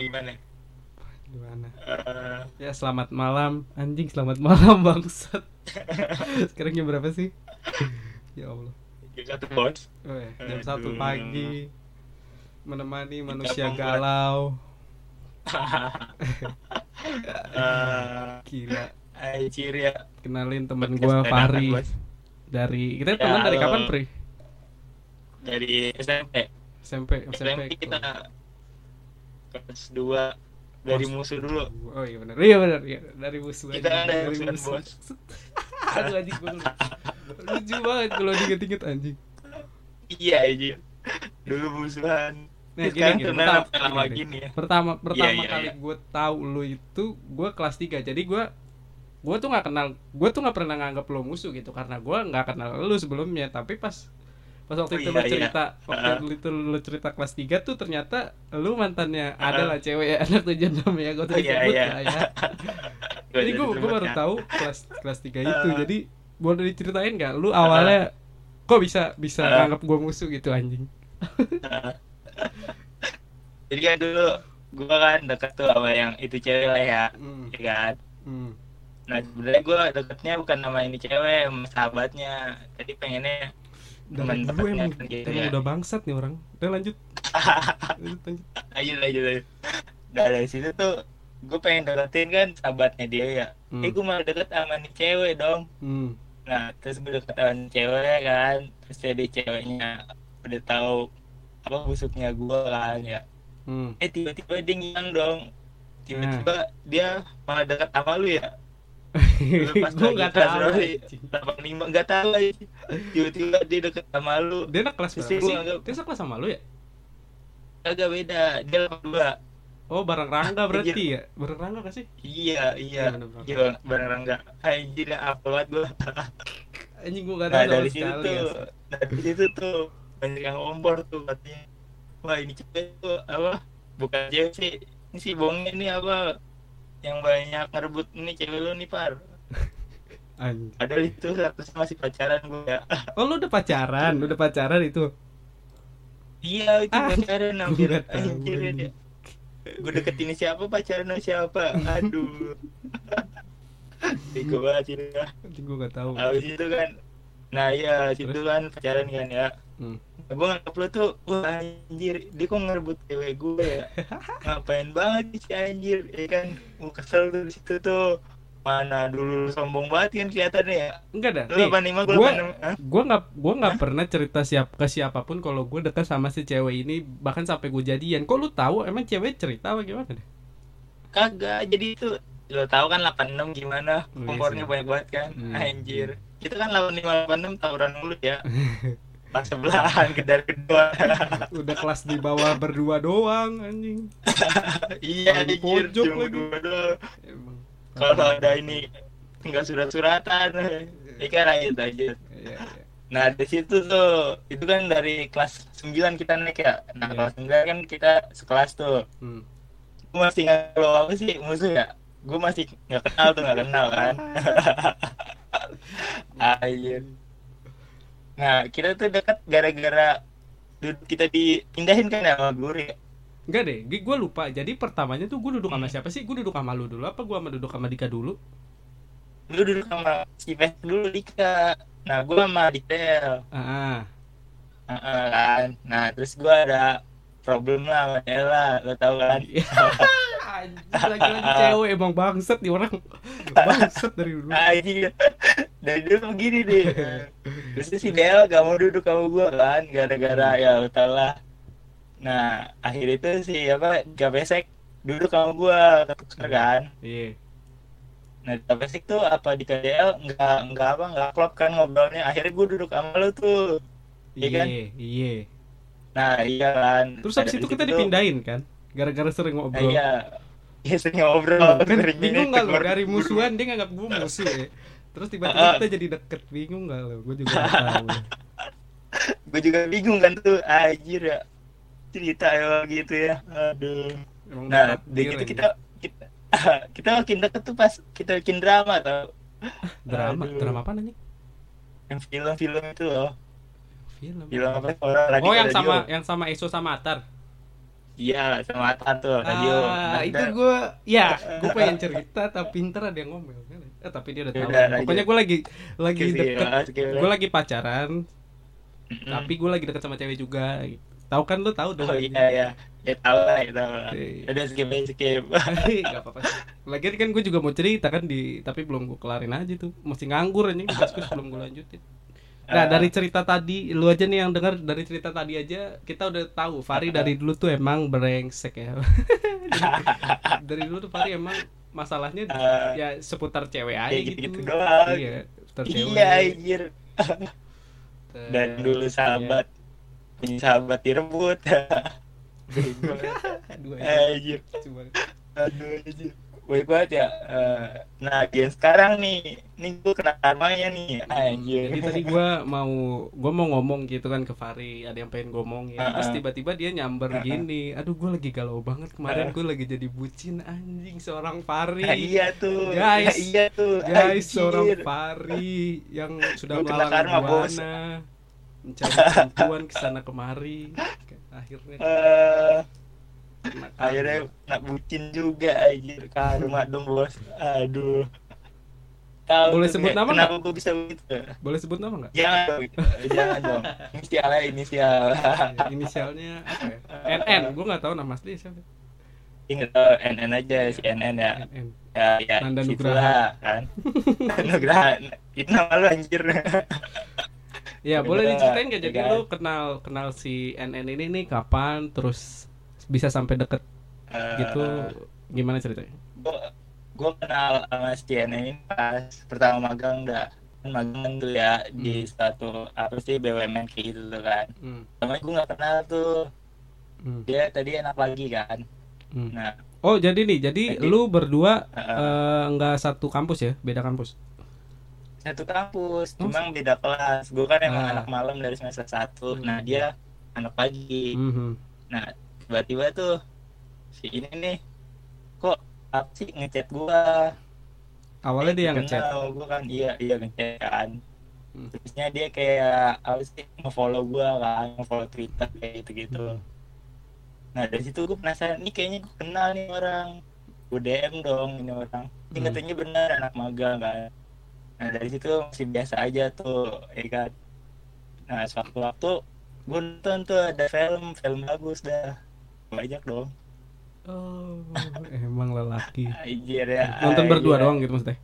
gimana Gimana? Eh, Ya selamat malam anjing selamat malam bangsat. Sekarang jam berapa sih? ya Allah. jam satu bos Weh, jam Aduh. satu pagi menemani manusia membuat- galau. Eh, Gila. Anjir ya Kenalin temen dadakan, Fahri Bos. dari kita Ya, teman dari kapan Pri? dari SMP SMP SMP. SMP kita kelas 2 dari Bos. musuh dulu Oh iya benar. Iya benar. Iya, dari musuh. Kita anjing. kan dari musuh. Bos. Aduh anjing gua lucu. banget kalau diinget-inget anjing. iya aja dulu musuhan Nah, gini, gini, pertama- lama gini, gini ya Pertama pertama iya, kali iya. gue tahu lu itu gue kelas 3 Jadi gue gue tuh nggak kenal gue tuh nggak pernah nganggap lo musuh gitu karena gue nggak kenal lu sebelumnya tapi pas pas waktu Oh, itu iya, lu iya. cerita waktu Ah. itu lu cerita kelas 3 tuh ternyata lu mantannya Ah. adalah cewek ya anak tujuan namanya gue Oh, iya, sebut iya. lah ya jadi gue gue baru tahu kelas kelas 3 itu Ah. jadi boleh diceritain nggak lu awalnya kok bisa bisa Ah. nganggap gue musuh gitu anjing jadi kan dulu gua kan deket tuh sama yang itu cewek lah ya hmm. ya kan Hmm. nah sebenarnya gua deketnya bukan sama ini cewek sama sahabatnya jadi pengennya Temen dulu dekatnya emang, gitu emang ya. udah bangsat nih orang. Udah lanjut. lanjut, lanjut. ayo aja ayo nah dari situ tuh gue pengen deketin kan sahabatnya dia ya Hmm. eh gue malah deket sama nih cewek dong Hmm. nah terus gue deket sama nih cewek kan terus jadi ceweknya udah tahu apa busuknya gue kan ya Hmm. eh tiba-tiba dia ngilang dong tiba-tiba dia malah dekat sama lu ya Gue nggak tahu. anjing. 85 nggak tahu tiba-tiba dia deket sama lu Dia anak kelas Terus berapa dia sih? Dia sekelas sama lu ya? agak beda dia 82 Oh, bareng Rangga berarti ya? Bareng Rangga gak sih? iya iya Iya, iya beneran enggak anjir apa banget gua Anjing gua gak tahu nah sama dari situ tuh ya. dari situ tuh banyak yang ngompor tuh katanya wah ini cewek tuh apa bukan cewek sih ini si bongnya ini apa yang banyak ngerebut ini cewek lu nih par Anjing. padahal itu statusnya masih pacaran gue ya Oh, lu udah pacaran? Udah pacaran itu? iya itu Ah, pacaran hampir nggak anjir ya gue deketin siapa pacaran sama siapa aduh Bego banget sih ya. Gua gak tahu. Habis itu kan Nah iya situ Terus? kan pacaran kan ya Hmm. Gue nganggep lu tuh Wah anjir Dia kok ngerebut cewek gue ya Ngapain banget nih si anjir Ya kan Gue kesel tuh di situ tuh Mana dulu lu sombong banget kan kelihatannya ya? Enggak dah. Lu Nih, 85 gue gua 86 Hah? gua nggak gua nggak pernah cerita siap ke siapa pun kalau gue dekat sama si cewek ini bahkan sampai gue jadian. Kok lu tahu emang cewek cerita apa gimana deh? Kagak jadi itu Lo tau kan 86 gimana? Oh, iya Kompornya banyak banget kan? Hmm. Anjir. Itu kan 85 86 tawuran mulu ya. Pas sebelahan kedar kedua. Udah kelas di bawah berdua doang anjing. Iya Di anjir pojok lagi. berdua doang. emang Kalau ada ini Tinggal surat-suratan. Ikan aja aja Iya, iya. Nah di situ tuh Itu kan dari kelas 9 kita naik ya. Nah Iya. kelas 9 kan kita sekelas tuh. Hmm. Gue masih nggak tahu apa sih musuh ya? Gue masih nggak kenal tuh nggak kenal kan? Anjir Nah kita tuh dekat gara-gara kita dipindahin kan ya sama guru ya Enggak deh, gue lupa. Jadi pertamanya tuh gue duduk sama siapa sih? Gue duduk sama lu dulu. Apa gue sama duduk sama Dika dulu? Lu duduk sama si Ves dulu Dika. Nah gue sama Diktel Ah, Heeh, kan? Nah terus gue ada problem lah sama Ella Lo tau kan? Anjing, lagi-lagi cewek emang bangsat nih orang. Bangsat dari dulu. Anjir Dari dulu begini deh. Terus si Del gak mau duduk sama gue kan Gara-gara ya lo tau lah Nah akhir itu si apa Gak besek duduk sama gue ketukar kan? Iya. Nah di Pesik tuh apa di KDL nggak nggak apa nggak klop kan ngobrolnya. Akhirnya gue duduk sama lo tuh. Iya kan? Iya, iya. nah iya kan. Terus habis itu kita situ- dipindahin kan? Gara-gara sering Nah, ngobrol. iya. Iya sering ngobrol. Kan? Sering bingung nggak lo dari musuhan dia nganggap gue musuh ya. Terus tiba-tiba kita jadi deket. Bingung nggak lo gue juga tahu. Gue juga bingung kan tuh. Anjir ya cerita ya gitu ya aduh Emang nah di gitu kita kita kita makin deket tuh pas kita bikin drama tau drama Aduh. drama apa nih yang film-film itu loh film film apa orang lagi oh yang pada sama yang sama Eso sama Atar iya sama Atta tuh radio Ah, itu gue, ya, gue pengen cerita tapi pinter ada yang ngomel. Eh, tapi dia udah tahu. Udah. Pokoknya gue lagi lagi deket, ah, skip. gue lagi pacaran, Mm-mm. tapi gue lagi deket sama cewek juga. gitu. Tahu kan lu tahu dong. oh iya ya ya tahu lah ya tahu lah Iya. udah skip aja skip Gak apa-apa sih. Lagian kan gue juga mau cerita kan di tapi belum gue kelarin aja tuh. Masih nganggur anjing di kaskus belum gue lanjutin. Nah, dari cerita tadi lu aja nih yang dengar dari cerita tadi aja kita udah tahu Fari dari dulu tuh emang brengsek ya. dari dulu tuh Fari emang masalahnya Ah. ya seputar cewek aja Ya, gitu. gitu-gitu doang. Iya, seputar cewek. iya anjir dan dulu sahabat punya sahabat direbut Bego. iya. Aduh, anjir aduh anjir baik banget ya Eh, nah game sekarang nih nih gue kena karmanya nih anjir Jadi tadi gua mau gua mau ngomong gitu kan ke Fari, ada yang pengen ngomong ya. Terus Ah, ah. tiba-tiba dia nyamber Ah, ah. gini. Aduh, gua lagi galau banget kemarin Ah. gua lagi jadi bucin anjing seorang Fari. Nah, iya tuh Guys. Nah, iya tuh Guys, anjir. seorang Fari yang sudah melalang buana mencari perempuan ke sana kemari. Akhirnya Eh, kena karma. akhirnya nak bucin juga anjir karma dong bos aduh Tahu Boleh sebut nggak, nama kenapa gue bisa begitu boleh sebut nama nggak? jangan dong jangan dong inisialnya inisial Ya, Inisialnya apa ya? NN. Gua nggak tahu nama asli siapa. ingat NN aja si NN ya NN. ya ya Nanda situlah, kan Nugraha itu nama lu anjir Ya, boleh Udah, diceritain gak jadi lu kenal kenal si NN ini nih kapan? Terus bisa sampai deket gitu? Gimana ceritanya? gue kenal sama si NN ini pas pertama magang dah kan magang tuh ya di Hmm. suatu apa sih BUMN kayak gitu tuh kan. Hmm. gue nggak kenal tuh. Hmm, dia tadi enak lagi kan. Hmm. nah. Oh, jadi nih, jadi Jadi- lu berdua eh, nggak satu kampus ya, beda kampus. Satu kampus Oh, cuma beda kelas gue kan emang Ah. anak malam dari semester satu Hmm. nah dia anak pagi Mhm. nah tiba-tiba tuh si ini nih kok apa sih ngechat gua Awalnya dia yang ngechat. gue kan iya iya ngechat kan Hmm. terusnya dia kayak apa sih nge-follow gua kan nge-follow Twitter kayak gitu gitu Hmm. nah dari situ gue penasaran nih kayaknya gue kenal nih orang gue DM dong ini orang ini Hmm. katanya benar anak magang kan nah dari situ masih biasa aja tuh ya kan nah sewaktu-waktu gue nonton tuh ada film film bagus dah banyak dong Oh, emang lelaki. Anjir ya Nonton berdua anjir. doang gitu maksudnya.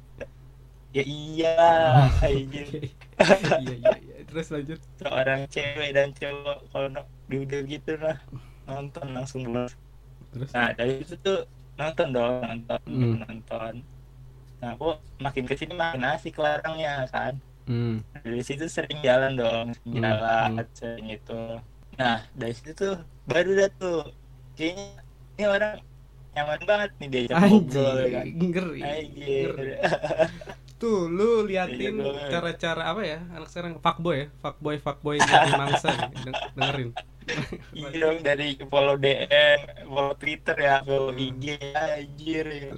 ya iya anjir Iya, iya, iya. Terus lanjut. seorang cewek dan cowok kalau udah gitu lah nonton langsung lulus Terus nah dari itu tuh nonton dong nonton Hmm. nonton nah aku makin ke sini makin asik larangnya kan hmm. Dari situ sering jalan dong sering Hmm, jalan hmm. sering itu nah dari situ tuh baru dah tuh kayaknya ini orang nyaman banget nih diajak ngobrol ya kan ngeri. Anjir. Ngeri. Tuh, lu liatin Iya, cara-cara apa ya? Anak sekarang fuckboy ya, fuckboy fuckboy nyari mangsa nih. Dengerin. Iya dong dari follow DM, follow Twitter ya, follow. IG anjir ya.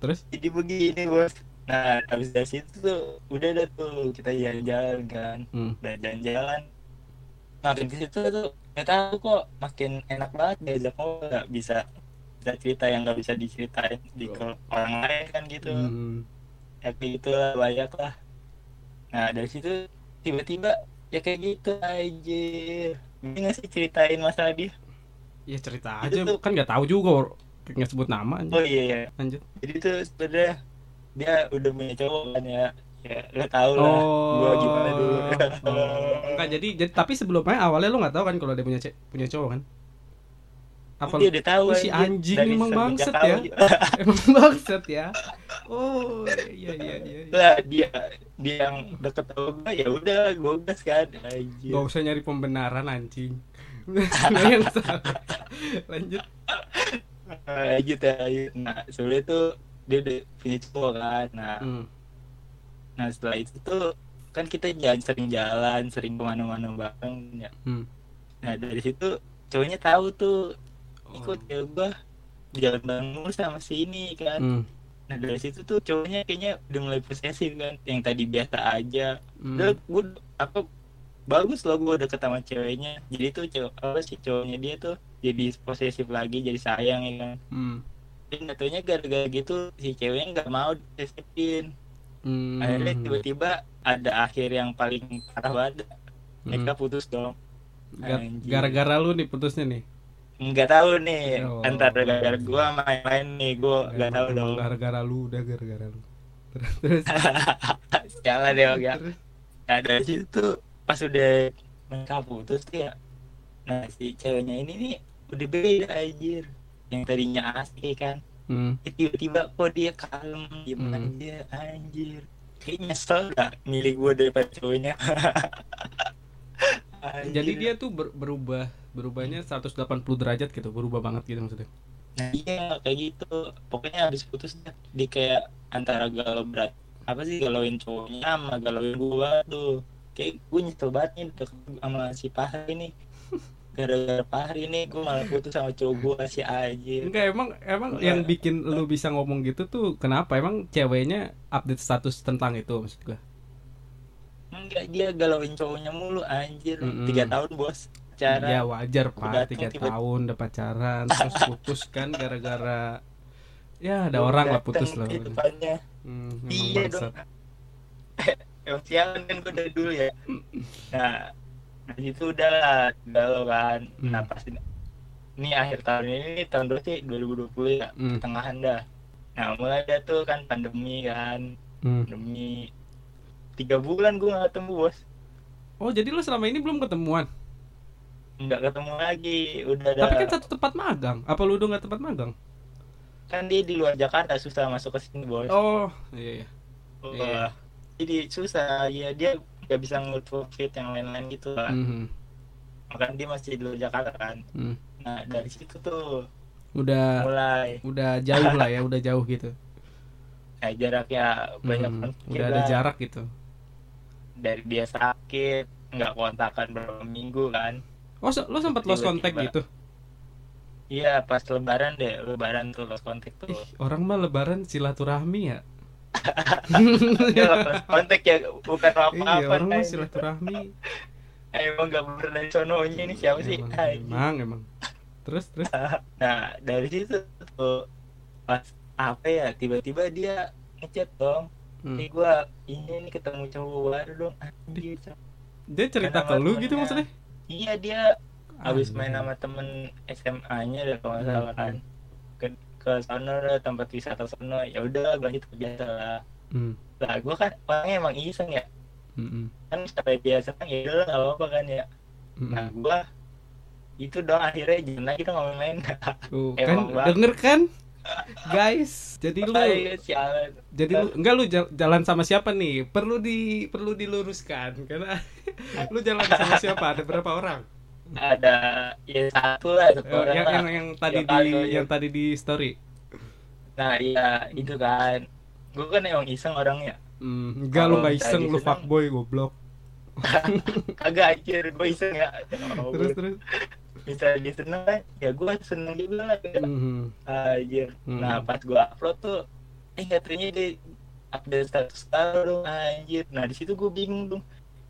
Terus Jadi begini bos. Nah habis dari situ tuh udah dah tuh kita jalan-jalan kan, hmm. udah jalan-jalan. Makin ke situ tuh nggak tahu kok makin enak banget diajak ngobrol nggak bisa bisa cerita yang nggak bisa diceritain di ke orang lain kan gitu. Hmm. Ya kayak gitu lah banyak lah. Nah dari situ tiba-tiba ya kayak gitu aja. Bisa nggak sih ceritain masalah dia? Ya cerita Itu aja, tuh- kan nggak tahu juga nggak sebut nama Oh aja. iya iya. Lanjut. jadi tuh sebenarnya dia udah punya cowok kan ya ya lo tau lah gua gimana dulu oh. Enggak jadi, jadi tapi sebelumnya awalnya lu nggak tahu kan kalau dia punya punya cowok kan? Apa dia udah tahu Oh, si anjing emang bangset ya? emang bangsat ya? Oh, iya iya iya. iya. lah dia dia yang deket sama gua ya udah gua gas kan anjir Gak usah nyari pembenaran anjing. Lu Lanjut. lanjut ya lanjut. nah sebenarnya tuh dia udah punya cowok kan nah Hmm. nah setelah itu tuh kan kita jalan sering jalan sering ke mana-mana bareng ya Hmm. nah dari situ cowoknya tahu tuh ikut Oh. ya gua jalan bareng sama si ini kan Hmm. Nah dari situ tuh cowoknya kayaknya udah mulai posesif kan Yang tadi biasa aja Hmm. Udah gue apa bagus loh gue deket sama ceweknya. Jadi tuh cowok apa sih cowoknya dia tuh jadi posesif lagi jadi sayang ya kan? Hmm. dan katanya gara-gara gitu si ceweknya nggak mau diposesifin Hmm. akhirnya tiba-tiba ada akhir yang paling parah banget. Mereka Hmm. putus dong. Gara-gara lu nih putusnya nih? Nggak tahu nih. Oh. antara gara-gara gua lain nih gua nggak tahu dong. gara-gara lu udah gara-gara lu. Terus terus. Jangan deh ya. Dari situ pas udah mereka putus tuh ya nah si ceweknya ini nih udah beda anjir. Yang tadinya asik kan. Hmm. Tiba-tiba kok dia kalem diem Hmm. aja anjir. Kayak nyesel gak milih gua daripada cowoknya? Jadi dia tuh ber- berubah berubahnya 180 derajat gitu berubah banget gitu maksudnya? Nah iya kayak gitu. Pokoknya habis putus dia, dia kayak antara galau berat Apa sih galauin cowoknya sama galauin gua tuh Kayak gue nyesel banget nih deket sama si Fahri nih. Gara-gara Fahri nih gue malah putus sama cowok gue si Ajir enggak emang emang yang bikin lu bisa ngomong gitu tuh kenapa? Emang ceweknya update status tentang itu maksud gua? Enggak dia galauin cowoknya mulu anjir. Tiga tahun bos. Cara ya wajar pak. tiga tahun udah pacaran terus putus kan gara-gara ya ada orang lah putus loh Depannya. Hmm, Iya dong Emang sialan kan gue dari dulu ya. Nah Dari situ udah lah Galau kan. Hmm. Nah pas ini akhir tahun ini tahun berapa sih? 2020 ya Hmm. Tengahan dah. Nah mulai ada tuh kan pandemi kan. Hmm. Pandemi Tiga bulan gue gak ketemu bos. Oh jadi lu selama ini belum ketemuan? Nggak ketemu lagi Udah ada tapi kan satu tempat magang. Apa lu udah nggak tempat magang? Kan dia di luar Jakarta susah masuk ke sini bos. Oh iya iya. Wah, iya. Jadi susah. Ya dia gak bisa nge fit yang lain-lain gitu lah. Mhm. Makanya dia masih di luar Jakarta kan. Hmm. Nah dari situ tuh udah mulai. udah jauh lah ya udah jauh gitu. Nah, jaraknya banyak konflik udah ada jarak gitu. Dari dia sakit nggak kontakan berapa minggu kan. Oh lo sempat lost contact gitu? Iya pas lebaran deh lebaran tuh lost contact tuh. Ih, orang mah lebaran silaturahmi ya lost contact ya bukan iya apa-apa orang mah kan. silaturahmi emang nggak bener dari sononya ini siapa sih emang, Anjing. emang emang terus terus nah dari situ tuh pas apa ya tiba-tiba dia ngechat dong Hmm. Nih gua ini nih ketemu cowok baru dong anjir dia cerita ke lu gitu maksudnya iya dia habis Anjing. main sama temen SMA-nya deh kalau nggak Hmm. salah kan ke sana tempat wisata sana ya udah lanjut ke biasa lah. Hmm, lah gue kan orangnya emang iseng ya. Hmm, kan sampai dia senang ya udah nggak apa-apa kan ya. Hmm, nah gue itu dong akhirnya jangan dong ngomong lain Tuh, kan banget. denger kan? Guys jadi lu sialan. jadi lu enggak lu jal- jalan sama siapa nih? Perlu di perlu diluruskan karena lu jalan sama siapa? Ada berapa orang ada ya satu lah satu Eh, orang yang, yang yang tadi kali di aja. yang tadi di story nah iya itu kan gue kan emang iseng orangnya Hmm, enggak lu nggak iseng lu fuckboy goblok kagak anjir gue iseng ya Oh, terus terus misalnya dia seneng kan ya gue seneng juga lah kayak Mhm. Anjir. Hmm. Nah, pas gua upload tuh eh katanya dia update status baru anjir. Nah, di situ gua bingung dong.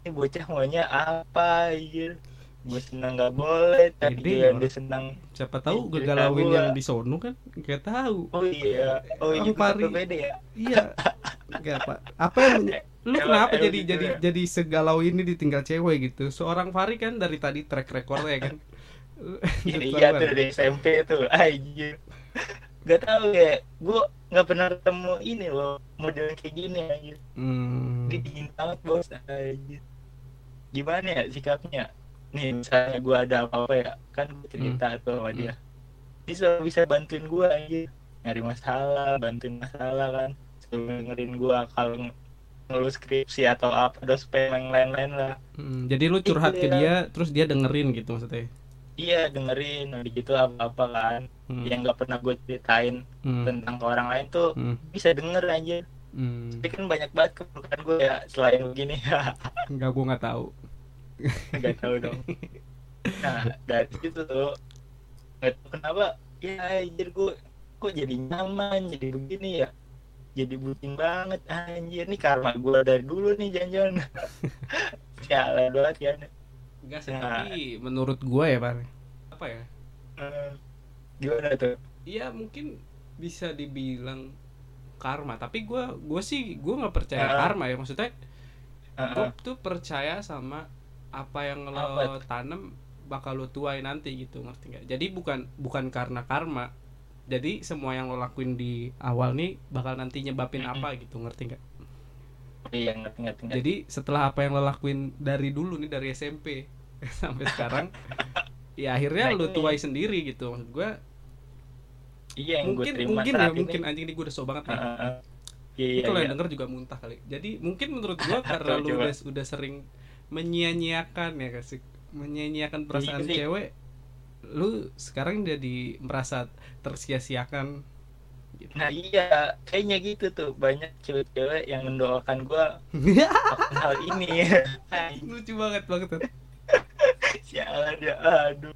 Ini bocah maunya apa anjir? Gue senang nggak boleh, tapi dia, dia senang. siapa tahu gegalauin gua. yang di sono kan nggak tahu Oh iya, oh iya Pari. ya. iya nggak apa apa yang lu kenapa jadi gitu jadi ya. jadi segalau ini ditinggal cewek gitu seorang Fari kan dari tadi track recordnya kan Iya, tuh dari SMP tuh, anjir. Gak tahu ya, gua nggak pernah ketemu ini loh model kayak gini anjir. Hmm. Dingin banget bos anjir. Gimana ya sikapnya? Nih misalnya gua ada apa-apa ya, kan cerita tuh sama dia. Dia selalu bisa bantuin gua anjir. Nyari masalah, bantuin masalah kan. Selalu dengerin gua kalau ng- ngeluh skripsi atau apa, dospem yang lain-lain lah. Hmm, jadi lu curhat ke Iya. dia terus dia dengerin gitu maksudnya Iya dengerin, udah gitu apa-apa kan. Hmm. Yang nggak pernah gue ceritain Hmm. tentang ke orang lain tuh Hmm. bisa denger aja. Hmm. Tapi kan banyak banget keburukan gue ya selain begini ya. Enggak gua nggak tahu. Nggak tahu dong nah dari situ tuh nggak tahu kenapa ya anjir gue kok jadi nyaman jadi begini ya jadi bucin banget anjir nih karma gue dari dulu nih jangan-jangan sialan banget kan Enggak sih, Nah. tapi menurut gue ya, Pak. Apa ya? Eh, gimana tuh Iya, mungkin bisa dibilang karma, tapi gue gue sih gue nggak percaya Ah. karma ya. Maksudnya Heeh. gue tuh percaya sama apa yang lo Apa tanam bakal lo tuai nanti gitu, ngerti nggak? Jadi bukan bukan karena karma. Jadi semua yang lo lakuin di awal nih bakal nanti nyebabin apa gitu, ngerti nggak? iya ngerti ngerti ngerti. Jadi setelah apa yang lo lakuin dari dulu nih dari SMP sampai sekarang, ya akhirnya Nah, lo ini. tuai sendiri gitu. Maksud gue iya yang gue mungkin terima mungkin ya ini. mungkin anjing ini gue udah so banget nih. Heeh. Ini iya kalau iya yang denger juga muntah kali. Jadi mungkin menurut gua karena coba. udah udah sering menyia-nyiakan ya kasih menyia-nyiakan perasaan Iya sih. cewek, lu sekarang jadi merasa tersia-siakan gitu. nah iya kayaknya gitu tuh banyak cewek-cewek yang mendoakan akan hal ini Lucu banget banget. sialan ya aduh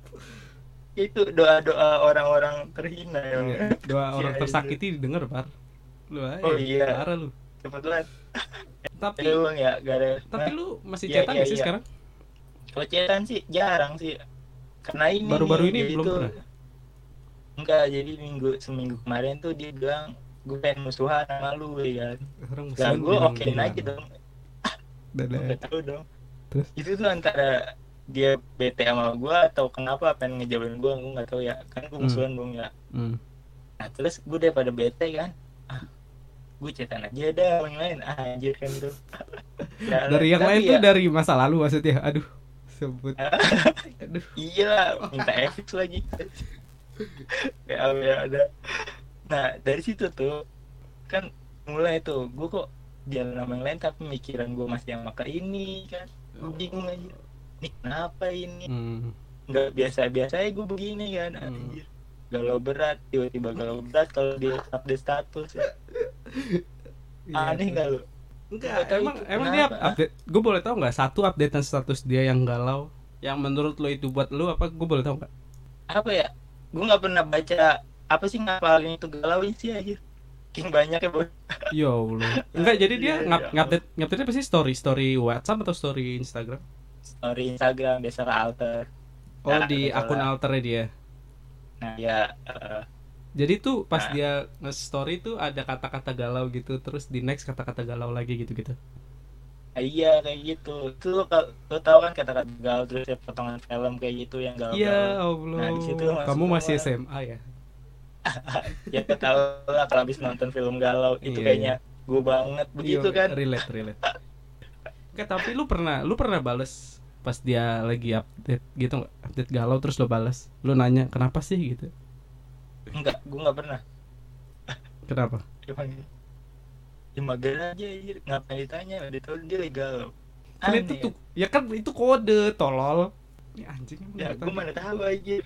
itu doa-doa orang-orang terhina ya Iya, Doa Iya, orang iya. tersakiti didengar, Par. Lu aja. Oh, iya. Parah lu. kebetulan Tapi ya bang ya gak ada tapi Nah, lu masih Iya, cetan iya, nggak sih iya. sekarang? kalau cetan sih jarang sih karena ini Baru-baru ini belum tuh- pernah? enggak jadi minggu seminggu kemarin tuh dia bilang gue pengen musuhan sama lu ya kan gue okein gimana? aja dong Dadah. Gak tahu dong Terus? itu tuh antara dia bete sama gue atau kenapa pengen ngejauhin gue gue nggak tahu ya kan gue Hmm. musuhan dong ya Hmm. nah terus gue daripada bete kan ah gue cetan aja dah yang lain anjir kan tuh Ya, Dari yang lain ya, tuh dari masa lalu maksudnya. Aduh. Sebut. Aduh. iya minta FX lagi ya ya ada nah dari situ tuh kan mulai tuh gue kok jalan sama yang lain tapi mikiran gue masih yang makan ini kan gue bingung aja ini kenapa ini Hmm. nggak biasa-biasa ya gue begini kan Hmm. anjir galau berat tiba-tiba galau berat kalau dia update status ya. Iya, aneh tuh. gak lu Enggak, Nggak emang itu emang dia kenapa. update. Gue boleh tahu nggak satu updatean status dia yang galau yang menurut lo itu buat lo apa? Gue boleh tahu nggak? apa ya gue nggak pernah baca apa sih ngapalin itu galauin sih aja King banyak ya boy Ya Allah. Enggak, jadi dia Iya, ngap iya. ngupdate ngupdate apa sih story story WhatsApp atau story Instagram? story Instagram biasa alter Oh Nah, di betul akun alternya dia. Nah ya eh, Jadi tuh pas Nah. dia nge-story tuh ada kata-kata galau gitu, terus di next kata-kata galau lagi gitu-gitu. iya kayak gitu itu lo, lo tau kan kata-kata galau terus ya potongan film kayak gitu yang galau Ya Nah, Allah. di situ Kamu masih semua. SMA ya? ya kita tahu lah kalau habis nonton film galau itu Iya, kayaknya gue banget begitu Iya, kan Relate, relate. Enggak, tapi lu pernah lu pernah bales pas dia lagi update gitu? Update galau terus lo bales. Lu nanya, "Kenapa sih?" gitu. enggak gue nggak pernah Kenapa? Cuman ya mager aja anjir. ngapain ditanya udah tahu dia lagi galau Kan itu tuh ya kan itu kode tolol. Ini anjing ya gue mana tahu aja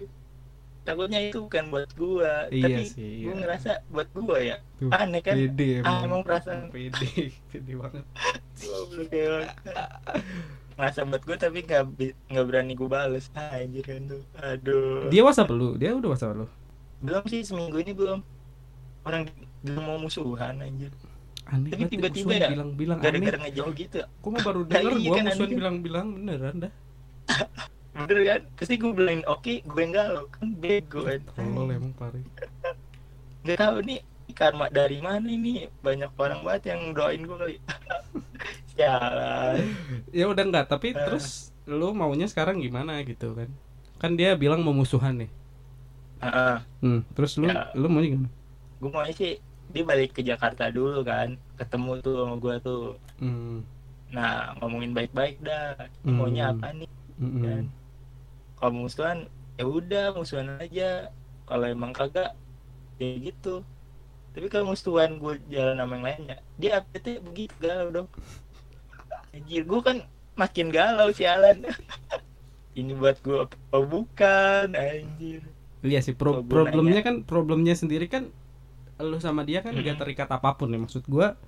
takutnya itu bukan buat gua Iya tapi sih, gue iya. ngerasa buat gua ya Tuh, aneh kan Pede ah emang perasaan pede, pede banget. Ngerasa buat gua tapi nggak nggak berani gua bales. Ah, anjir kan tuh aduh. Dia WhatsApp lu, dia udah WhatsApp lu. belum sih seminggu ini belum. Orang belum mau musuhan anjir. Aneh Tapi banget, tiba-tiba ya, bilang-bilang gara-gara aneh. ngejauh gitu. Gua mah baru denger iya gua kan, musuhan bilang-bilang beneran dah. bener kan? Pasti gue bilangin oke gue yang galau. Kan bego kan Tolol emang pare. nggak tahu nih karma dari mana ini? Banyak orang banget yang doain gue kali Ya udah enggak, tapi Eh. terus lu maunya sekarang gimana gitu kan? Kan dia bilang mau musuhan nih. Heeh. Hmm, terus lu Ya. lu maunya gimana? gue maunya sih dia balik ke Jakarta dulu kan ketemu tuh sama gue tuh Hmm. nah ngomongin baik-baik dah Hmm. maunya apa nih mm-mm. kan kalau musuhan ya udah musuhan aja kalau emang kagak ya gitu tapi kalau musuhan gue jalan sama yang lainnya dia update begitu galau dong anjir gue kan makin galau sialan ini buat gue apa bukan anjir Iya sih, pro- problemnya kan problemnya sendiri kan lu sama dia kan gak Mm-mm. terikat apa pun ya maksud gua.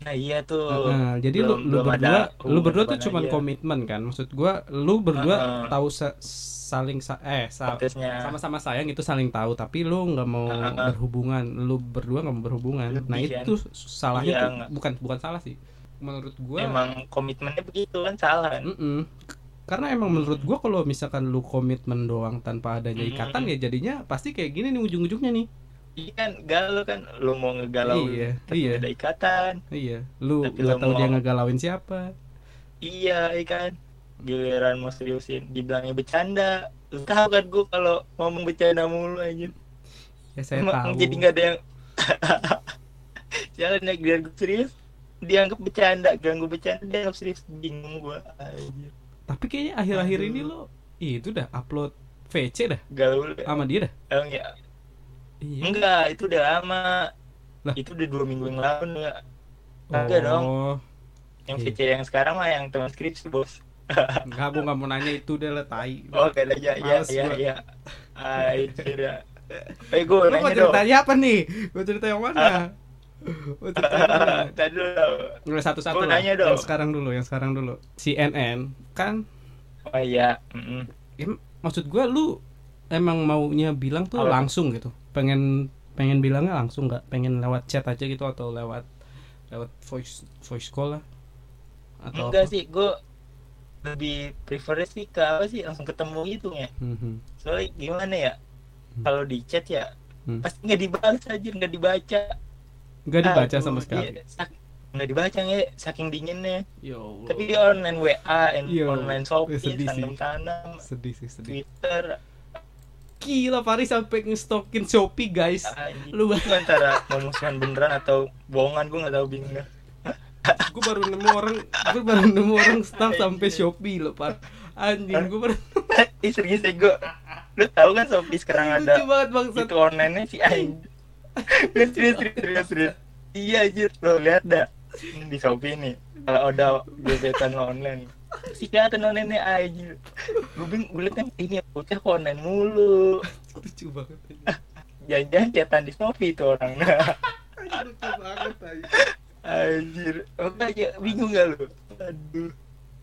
nah iya tuh Nah, jadi lu belum- lu belum ada berdua lu berdua tuh cuman aja. komitmen kan. Maksud gua lu berdua Heeh. tahu sa- saling sa- eh sa- sama-sama sayang itu saling tahu tapi lu nggak mau Heeh. berhubungan lu berdua nggak mau berhubungan nah Lebih kan? itu salahnya Iya, tuh bukan bukan salah sih menurut gua emang komitmennya begitu kan salah kan? Mm-mm. karena emang menurut gua kalau misalkan lu komitmen doang tanpa adanya ikatan ya jadinya pasti kayak gini nih ujung-ujungnya nih. Iya kan galau kan? Lu mau ngegalau Iya, tapi iya. ada ikatan. Iya lu Tapi nggak tahu dia mau- ngegalauin siapa. Iya iya kan? Giliran mau seriusin dibilangnya bercanda. Lu tahu kan gua kalau ngomong bercanda mulu aja ya saya Emang tahu. jadi nggak ada yang jalan naik dia serius dianggap bercanda ganggu bercanda dianggap serius bingung gua aja tapi kayaknya akhir-akhir Aduh. ini lo itu dah upload VC dah gaul sama dia dah emang ya iya enggak itu udah lama Lah. itu udah dua minggu yang lalu enggak dong. oh yang Iya. VC yang sekarang mah yang teman skripsi bos nggak gua nggak mau nanya itu deh lah tai oh aja iya iya gua. iya Anjir ya Eh gue Lu mau nanya dong ceritanya apa nih? Mau cerita yang mana? Mana? Tadi dulu satu-satu nanya dong. Yang sekarang dulu, yang sekarang dulu. CNN kan Oh iya mm-mm. em, maksud gua lu emang maunya bilang tuh Apa? langsung gitu. Pengen pengen bilangnya langsung nggak? Pengen lewat chat aja gitu atau lewat lewat voice voice call lah? Atau Enggak apa? sih gue lebih prefer sih ke apa sih langsung ketemu gitu ya Mhm. soalnya gimana ya Hmm. kalau di chat ya Hmm. pasti nggak dibalas aja nggak dibaca Nggak dibaca Aduh, sama sekali. iya, sak- nggak dibaca nggak saking dinginnya Ya Allah. tapi di online WA and Iya. online Shopee Sedih sih. tanam tanam sedih sih sedih. Twitter Gila Faris sampai ngestokin Shopee guys. anjing. Lu itu antara memusuhan beneran atau bohongan gue nggak tahu bingung gue baru nemu orang gue baru nemu orang staff sampai Shopee loh par anjing gue baru Ih serius ya gue Lu tahu kan Shopee sekarang ada lucu banget bangsat Itu online-nya si Aing Lu serius serius serius serius. Iya anjir. Lo lihat dah. Ini Di Shopee nih Kalau ada gebetan online. Si kelihatan online-nya anjir? Gue bingung Gue liat kan Ini bocah kok online mulu. Lucu banget Jangan-jangan chatan di Shopee tuh orang. Lucu banget anjing. Anjir. Makanya bingung gak lu? Aduh.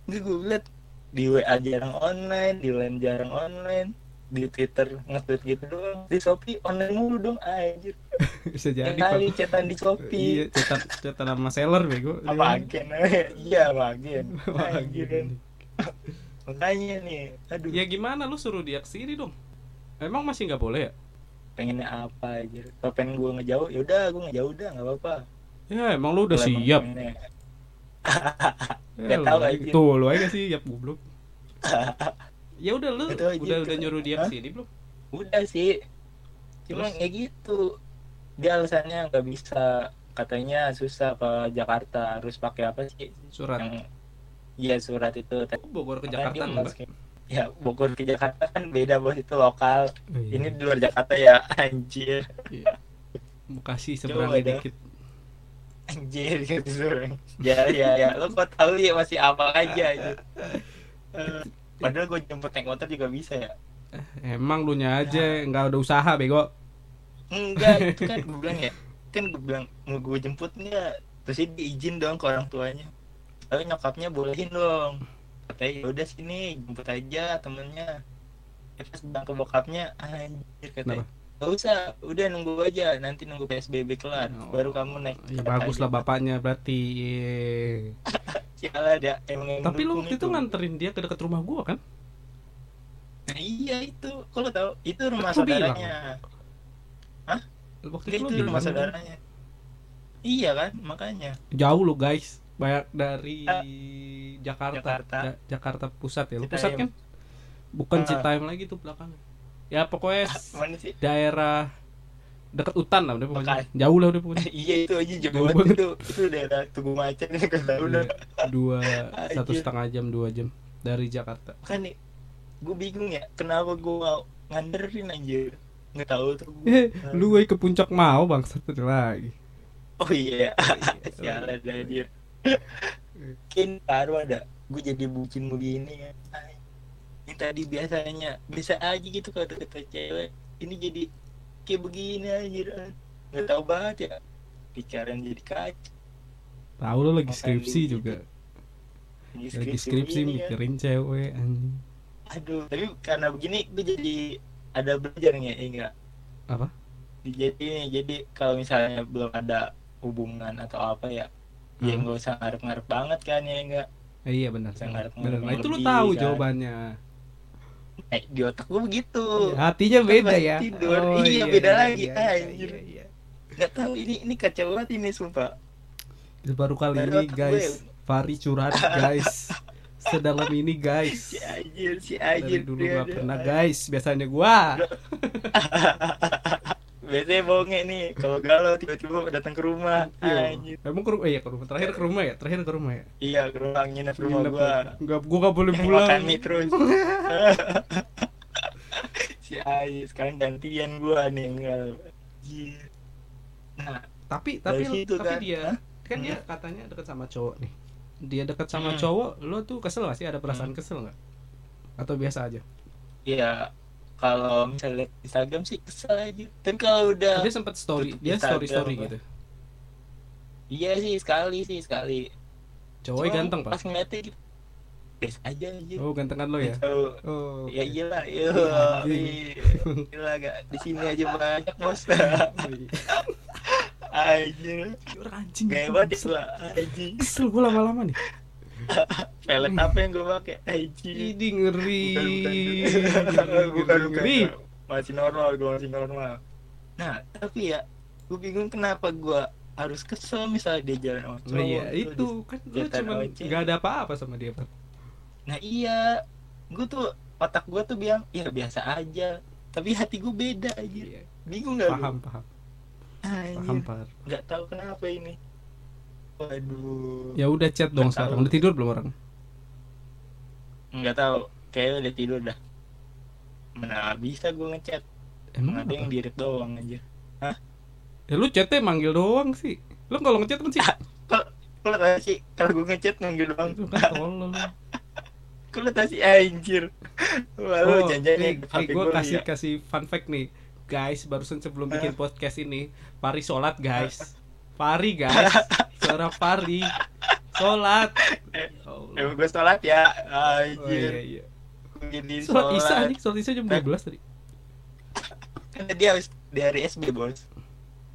Ini gue liat Di WA jarang online Di line jarang online Di Twitter nge-tweet gitu doang. Di Shopee online mulu dong Anjir. Bisa jadi kali chatan di Shopee. Iya cetak cetak nama seller bego. Apa agen? Iya sama agen? Sama Anjir kan agen. Makanya nih Aduh. Ya gimana lu suruh dia ke sini dong. Emang masih nggak boleh ya? Pengennya apa anjir? Kalau pengen gue ngejauh Yaudah gue ngejauh dah Gak apa-apa. Ya emang lu udah emang siap. Ya, Nggak tahu aja- aja. tuh lu aja siap goblok ya udah lu aja. udah udah nyuruh dia ke sini belum? Udah sih. Cuma ya gitu. Dia alasannya nggak bisa. Katanya susah ke Jakarta. Harus pakai apa sih? Surat. Yang Iya surat itu. Bogor ke Jakarta dia enggak? masukin. Ya Bogor ke Jakarta kan beda bos itu lokal. Iya. Ini di luar Jakarta ya Anjir. Iya. Bekasi seberang dikit. Anjir gitu. Ya ya ya. Lo kok tahu ya masih apa aja aja Padahal gue jemput naik motor juga bisa ya. Emang lu nya aja nggak ada usaha bego. Enggak itu kan gue bilang ya. Kan gue bilang mau gue jemput nggak? Terus dia diizin dong ke orang tuanya. Tapi nyokapnya bolehin dong. Katanya yaudah sini jemput aja temennya. Ya pas bilang ke bokapnya Anjir katanya. Gak usah, udah nunggu aja Nanti nunggu PSBB kelar Oh. Baru kamu naik ya bagus lah bapaknya berarti Iya. Sialah dia emang tapi lu waktu itu nganterin dia ke dekat rumah gua kan Nah, iya itu, kalau tahu itu rumah Aku bilang. saudaranya. waktu Itu, itu lu itu rumah saudaranya. Iya kan, makanya. jauh lu guys banyak dari Ah. Jakarta Jakarta. Ja- Jakarta pusat ya lu Citaim. pusat kan bukan Ah. Citaim lagi tuh belakangnya ya pokoknya sih? daerah dekat hutan lah udah pokoknya Bekas. jauh lah udah pokoknya iya itu aja jauh Jauh banget itu. Itu daerah Tugu Macan kan tahu udah. dua Anjir. satu setengah jam dua jam dari Jakarta Kan nih, gue bingung ya, kenapa gue nganterin anjir. Nggak tahu tuh eh lu woy, ke puncak mau bang satu lagi Oh iya, sialan anjir. Mungkin baru ada, gue jadi bucin begini ya. Ini tadi biasanya bisa aja gitu kalau deket cewek. Ini jadi kayak begini anjir. Nggak tahu banget ya. Pikiran jadi kacau. tahu lu lagi skripsi gitu. juga Lagi lagi skripsi kan. mikirin cewek anjing Aduh, tapi karena begini gue jadi ada belajar nih ya, enggak? Apa? Jadi nih, jadi kalau misalnya belum ada hubungan atau apa ya, ya Hmm. nggak usah ngarep-ngarep banget kan ya enggak Eh, iya benar ngarep- benar nah, itu lu lebih, tahu kan. jawabannya eh, di otak gue begitu hatinya beda pas ya tidur. Iya, beda lagi. iya, Anjir. iya, iya. nggak tahu ini ini kacau banget ini sumpah Itu baru kali Baru ini guys gue. Fari curhat guys sedalam ini guys si anjir si dari anjir dulu dia- nggak dia- pernah guys biasanya gua biasanya bohongnya nih. Kalau galau tiba-tiba datang ke rumah. Iya. anjir emang ke rumah eh, iya ke rumah. Terakhir ke rumah ya? Terakhir ke rumah ya? Iya ke rumah nginep rumah Nginep gua. nggak gua nggak boleh Yang pulang. makan mie terus. Si Ais sekarang gantian gua nih enggak. Nah tapi tapi situ tapi kan. dia kan dia katanya dekat sama cowok nih. Dia dekat sama Hmm. cowok lo tuh kesel gak sih? Ada perasaan kesel nggak? Atau biasa aja? Iya, kalau misalnya liat Instagram sih kesel aja. Tapi kalau udah dia sempat story dia story story gitu iya sih sekali sih sekali. Cuma ganteng pak Pas ngeliatnya gitu, biasa aja aja. oh gantengan lo ya Tahu. oh Ya iyalah, iya. Anjing. Gila gak di sini aja banyak bos. Anjir. orang anjing Gaya banget ya gua. Anjing. kesel gue lama-lama nih Pelet apa yang gua pakai? Anjing. ini ngeri Bukan, bukan. bukan, bukan. ngeri Masih normal, gua masih normal. Nah, tapi ya, gua bingung kenapa gua harus kesel misalnya dia jalan sama Nah, cowok. iya terus itu kan lu ojek. nggak ada apa-apa sama dia pak Nah iya, gue tuh otak gue tuh bilang ya biasa aja, tapi hati gue beda aja. Iya, Bingung gak? paham paham paham Anjir, pak nggak tahu kenapa ini. Waduh. ya udah chat dong Nggak sekarang tahu. udah tidur belum orang Nggak tahu, kayaknya udah tidur dah. Mana bisa gue ngechat? emang Ada yang direct doang aja. ya lu chatnya manggil doang sih lu kalau ngechat kan sih Kalau tau sih, kalau gue ngechat manggil doang. lu kan tolol lu Kalau tau sih anjir. Wah, lu oh janjiannya eh, HP gue kasih ya. kasih fun fact nih guys barusan sebelum bikin podcast ini Pari sholat guys Pari guys suara Pari sholat Ya Allah. Emang gue sholat ya, oh iya anjir. iya Jadi sholat isya nih sholat isya jam 12 tadi Kan dia habis dari SB bos.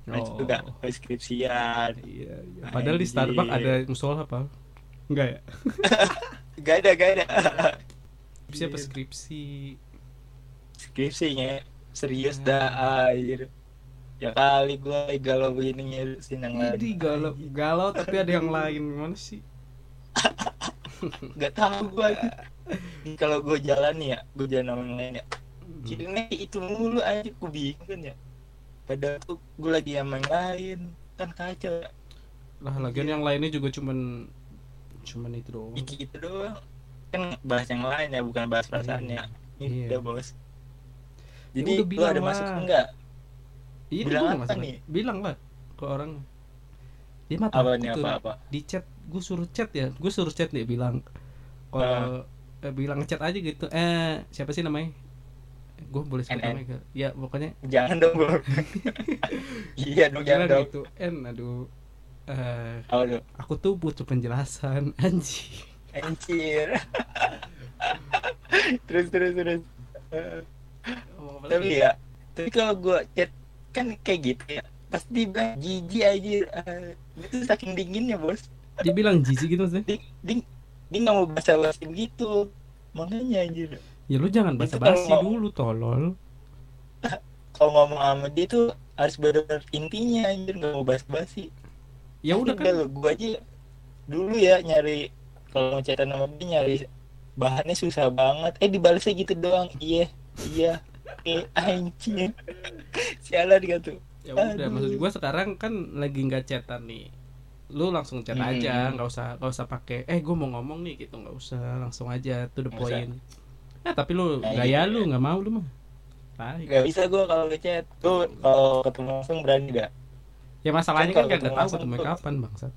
Nah, Oh. juga skripsian. Iya, iya. Padahal di Anjir. Starbucks ada musola apa? Enggak ya? Gak ada, gak ada. Siapa Iya. skripsi? Skripsinya serius dah, anjir. Ya kali gua galau begini lain. Ini galau, galau tapi ada yang lain gimana sih? Gak tahu gua. Kalau gua jalan ya, gua jalan sama yang lain ya. Kirinya itu mulu anjir, gua bingung kan ya. Padahal tuh gua lagi sama yang lain. Kan kacau ya. Lah lagian yang lainnya juga cuman cuman itu doang. Iki itu doang. Kan bahas yang lain ya, bukan bahas perasaannya. Ini Iya. udah bos. Jadi lu ada masuk enggak? Iya, bilang apa nih? Bilang lah ke orang. Dia mah Apa takut nih tuh. apa-apa? Di chat, gue suruh chat ya, gue suruh chat dia bilang kalau eh, bilang chat aja gitu. Eh siapa sih namanya? Gue boleh sebut namanya? Ya pokoknya Jangan dong bro. iya dong, jangan dong. gitu N aduh eh Apa tuh? aku tuh butuh penjelasan anjing Anjir. terus terus terus. Eh, apa tapi ya, tapi kalau gua chat kan kayak gitu ya. Pasti bilang jijik aja. Eh, itu saking dinginnya bos. dia bilang jijik gitu maksudnya Ding ding dia nggak mau bahasa basi begitu. Makanya anjir. ya lu jangan Itu basa-basi kalau- dulu tolol Kalau ngomong sama dia tuh harus benar intinya anjir nggak mau basi-basi. ya udah kan Udah, gua aja dulu ya nyari kalau mau chatan sama dia nyari bahannya susah banget eh dibalasnya gitu doang iya iya eh anjing. Sialan gitu ya udah maksud gua sekarang kan lagi nggak chatan nih. Lu langsung chat Hmm. aja nggak usah nggak usah pakai eh gua mau ngomong nih gitu. Nggak usah langsung aja to the usah. point. nah tapi lu Nah, gaya iya. lu nggak mau lu mah. Tai. nggak bisa gua kalau ngechat. Tuh kalau ketemu langsung berani gak ya masalahnya Kan gak ketemu tahu ketemu kapan bangsat?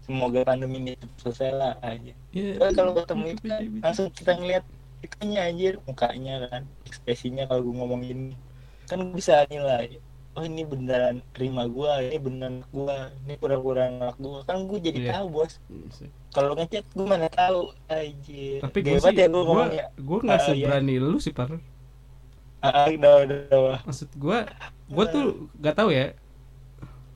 Semoga pandemi ini selesai lah aja. Ya Soalnya kalau ketemu itu kan langsung kita ngeliat mukanya anjir. Mukanya kan ekspresinya kalau gua ngomong ini. Kan gua bisa nilai oh ini beneran terima gua ini beneran gua ini pura-pura nolak gua. Kan gua jadi Iya. tahu bos. Kalau ngechat gue mana tahu anjir. Tapi gue sih ya gue gue ngomongnya? gue nggak iya. seberani lu sih par. Ah ah, udah udah udah maksud gue gue tuh gak tahu ya.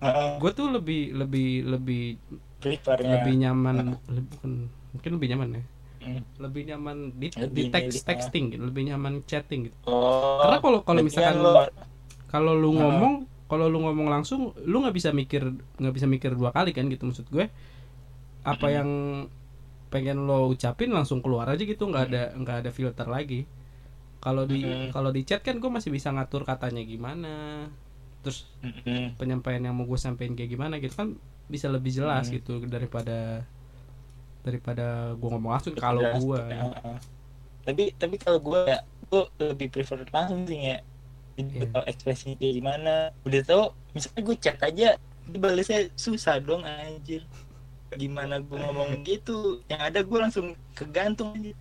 Ah, ah. gue tuh lebih lebih lebih lebih nyaman lebih, bukan mungkin lebih nyaman ya Hmm. lebih nyaman di, Lebih di teks milih, ah. texting gitu lebih nyaman chatting gitu oh karena kalau kalau misalkan kan lo kalau lu Ah. ngomong kalau lu ngomong langsung lu nggak bisa mikir nggak bisa mikir dua kali kan gitu maksud gue apa Hmm. yang pengen lo ucapin langsung keluar aja gitu nggak ada nggak ada filter lagi kalau di Hmm. kalau di chat kan gue masih bisa ngatur katanya gimana terus Mm-mm. penyampaian yang mau gue sampein kayak gimana gitu kan bisa lebih jelas Hmm. gitu daripada daripada gue ngomong langsung kalau gue Heeh. tapi tapi kalau gue ya gue lebih prefer langsung sih ya. Jadi gue tau ekspresinya kayak gimana udah tau misalnya gue chat aja dibalesnya susah dong anjir. Gimana gue ngomong gitu yang ada gue langsung kegantung aja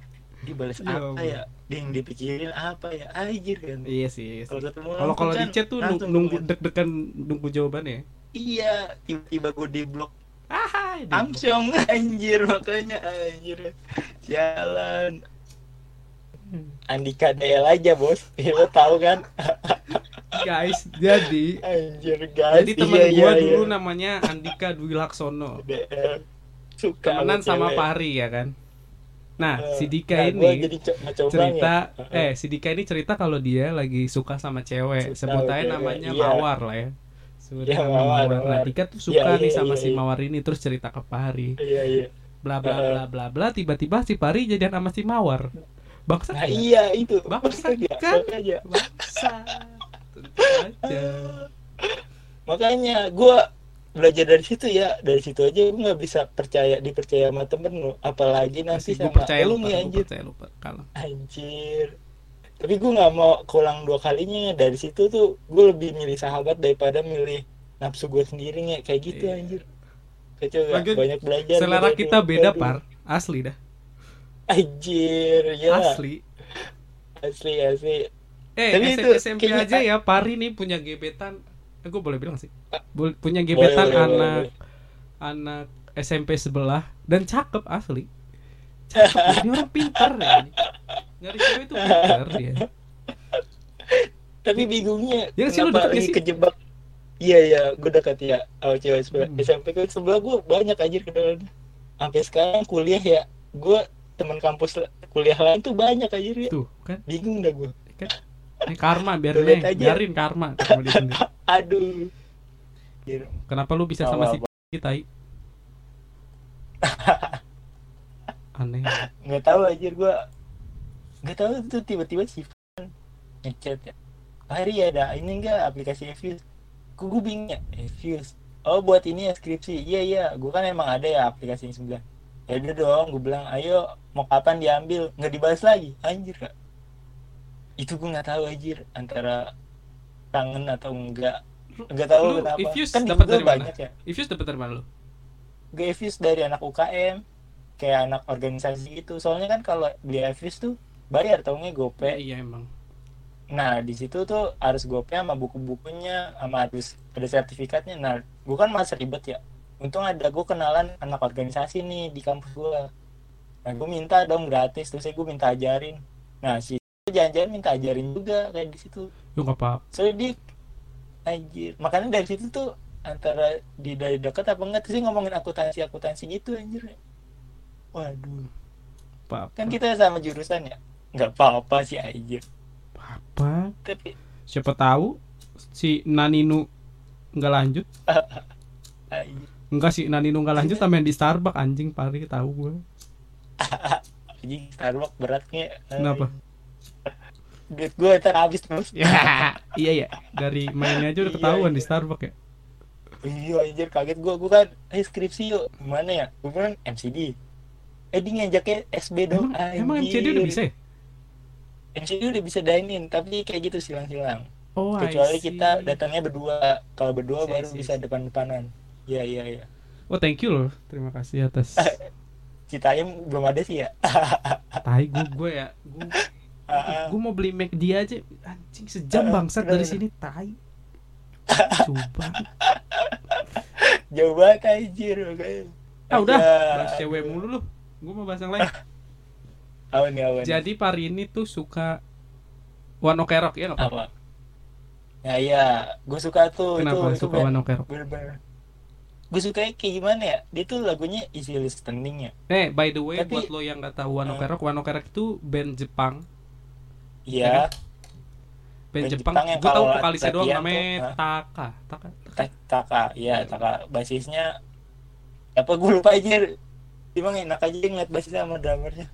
dibales Ya apa ya? Dia yang dipikirin apa ya? Anjir kan. Iya sih iya sih. kalau ketemu kalau kalau di kan chat tuh nunggu deg-degan nunggu jawabannya. Iya tiba-tiba gue di blok ah di- Amsyong anjir makanya anjir. Jalan. Andika DL aja bos. Ya, lo tahu kan? Guys jadi anjir guys. jadi teman Iya, gua iya, dulu iya. namanya Andika Dwi Laksono. DL suka temenan sama cewek. Pari ya kan? Nah Eh, si Dika nah, ini ngecoba cerita ya. eh si Dika ini cerita kalau dia lagi suka sama cewek. Sebut aja namanya iya. Mawar lah ya Iya, aja namanya Mawar, nah. Dika tuh suka Iya, nih iya, sama iya, si iya. Mawar ini terus cerita ke Pari iya iya. Bla bla bla bla bla tiba-tiba si Pari jadian sama si Mawar. Bangsa nah iya itu. Ya, kan? makanya bangsa tentu aja. Makanya gua belajar dari situ ya. Dari situ aja gue nggak bisa percaya dipercaya sama temen lu. Apalagi nanti Masih sama percaya lu nih anjir. percaya lupa kalau anjir tapi gue nggak mau keulang dua kalinya. Dari situ tuh gue lebih milih sahabat daripada milih nafsu gue sendiri ya kayak gitu Iya. anjir. Kacau banyak belajar selera dari kita beda par. Asli dah. Anjir ya asli. Asli asli, eh Tapi S- itu SMP kayaknya- aja ya Pari nih punya gebetan. Eh, gue boleh bilang sih. Bol- punya gebetan boleh, anak boleh. anak SMP sebelah dan cakep asli. Cakep ini orang pinter ya ini. Nyari cewek itu pinter dia. Tapi bingungnya Ya, sih, lu deket sih? kejebak? Iya iya gue dekat ya sama cewek sebelah. Hmm. SMP ke sebelah gue banyak anjir kenalan sampai sekarang kuliah ya gue teman kampus kuliah lain tuh banyak anjir ya. Tuh kan? Bingung dah gue kan? Ini karma aja, aja. biarin karma aduh. Kenapa lu bisa sama si kita aneh. Nggak tahu anjir gue nggak tahu tuh tiba-tiba si Fan ngechat ya. Hari ada ini enggak aplikasi Fuse? Gue bingung ya Fuse. Oh buat ini ya skripsi. Iya iya. Gue kan emang ada ya aplikasi yang sembilan ya udah dong gue bilang ayo mau kapan diambil? Nggak dibahas lagi. Anjir kak. Itu gue nggak tahu anjir antara kangen atau enggak nggak tahu Lu kenapa. Ifuse kan dapat dari mana? banyak ya. Ifus dapet dari mana lu? Gue Fuse dari anak UKM kayak anak organisasi gitu. Soalnya kan kalau beli Fuse tuh bayar tau nggak gope Ya, iya emang Nah, di situ tuh harus gope sama buku-bukunya, sama harus ada sertifikatnya. Nah, gue kan masa ribet ya. Untung ada gue kenalan anak organisasi nih di kampus gue. Nah, gue minta dong gratis, terus gue minta ajarin. Nah, si jangan-jangan minta ajarin juga kayak di situ. lu nggak apa Soalnya dia, anjir. Makanya dari situ tuh antara di dari dekat apa enggak dia ngomongin akuntansi akuntansi gitu anjir. Waduh, apa kan kita sama jurusan ya. Nggak apa-apa sih anjir. apa Tapi siapa tahu si Naninu nggak lanjut enggak sih Naninu nggak lanjut sama yang di Starbucks anjing pari tahu gue Anjing Starbucks beratnya. Kenapa? Duit gue ntar habis terus. ya iya ya dari mainnya aja udah Iya, ketahuan iya. di Starbucks ya Iya anjir kaget gue. Gue kan eh skripsi yuk. Gimana ya? Gue bilang MCD. Eh dia ngajaknya SB dong. emang, emang MCD udah bisa ya MCD udah bisa dine-in. Tapi kayak gitu silang-silang. oh Kecuali kita datangnya berdua. Kalau berdua see, baru see, bisa depan-depanan. Iya iya iya. oh thank you loh terima kasih atas Citayam belum ada sih ya. tai gue gue ya gue Ah, ah. gue mau beli McD aja anjing sejam Ah, bangsat dari sini tai coba Jauh banget anjir. ah udah Ya, bahas cewek mulu lu gue mau bahas yang lain Awan nih awan. jadi Pari ini tuh suka One Ok Rock ya nggak apa? Ya iya, gue suka tuh kenapa itu itu suka band- One Ok Rock bener-bener gue suka kayak gimana ya dia tuh lagunya easy listening ya Eh, by the way, Tapi- buat lo yang nggak tahu One. Ok Rock, One Ok Rock itu band Jepang. iya Band Band Jepang. Jepang yang Gue tahu vokalisnya doang namanya tuh, hah? Taka. Taka. Ta- Taka iya Taka basisnya apa gue lupa aja emang enak aja ngeliat basisnya sama drummernya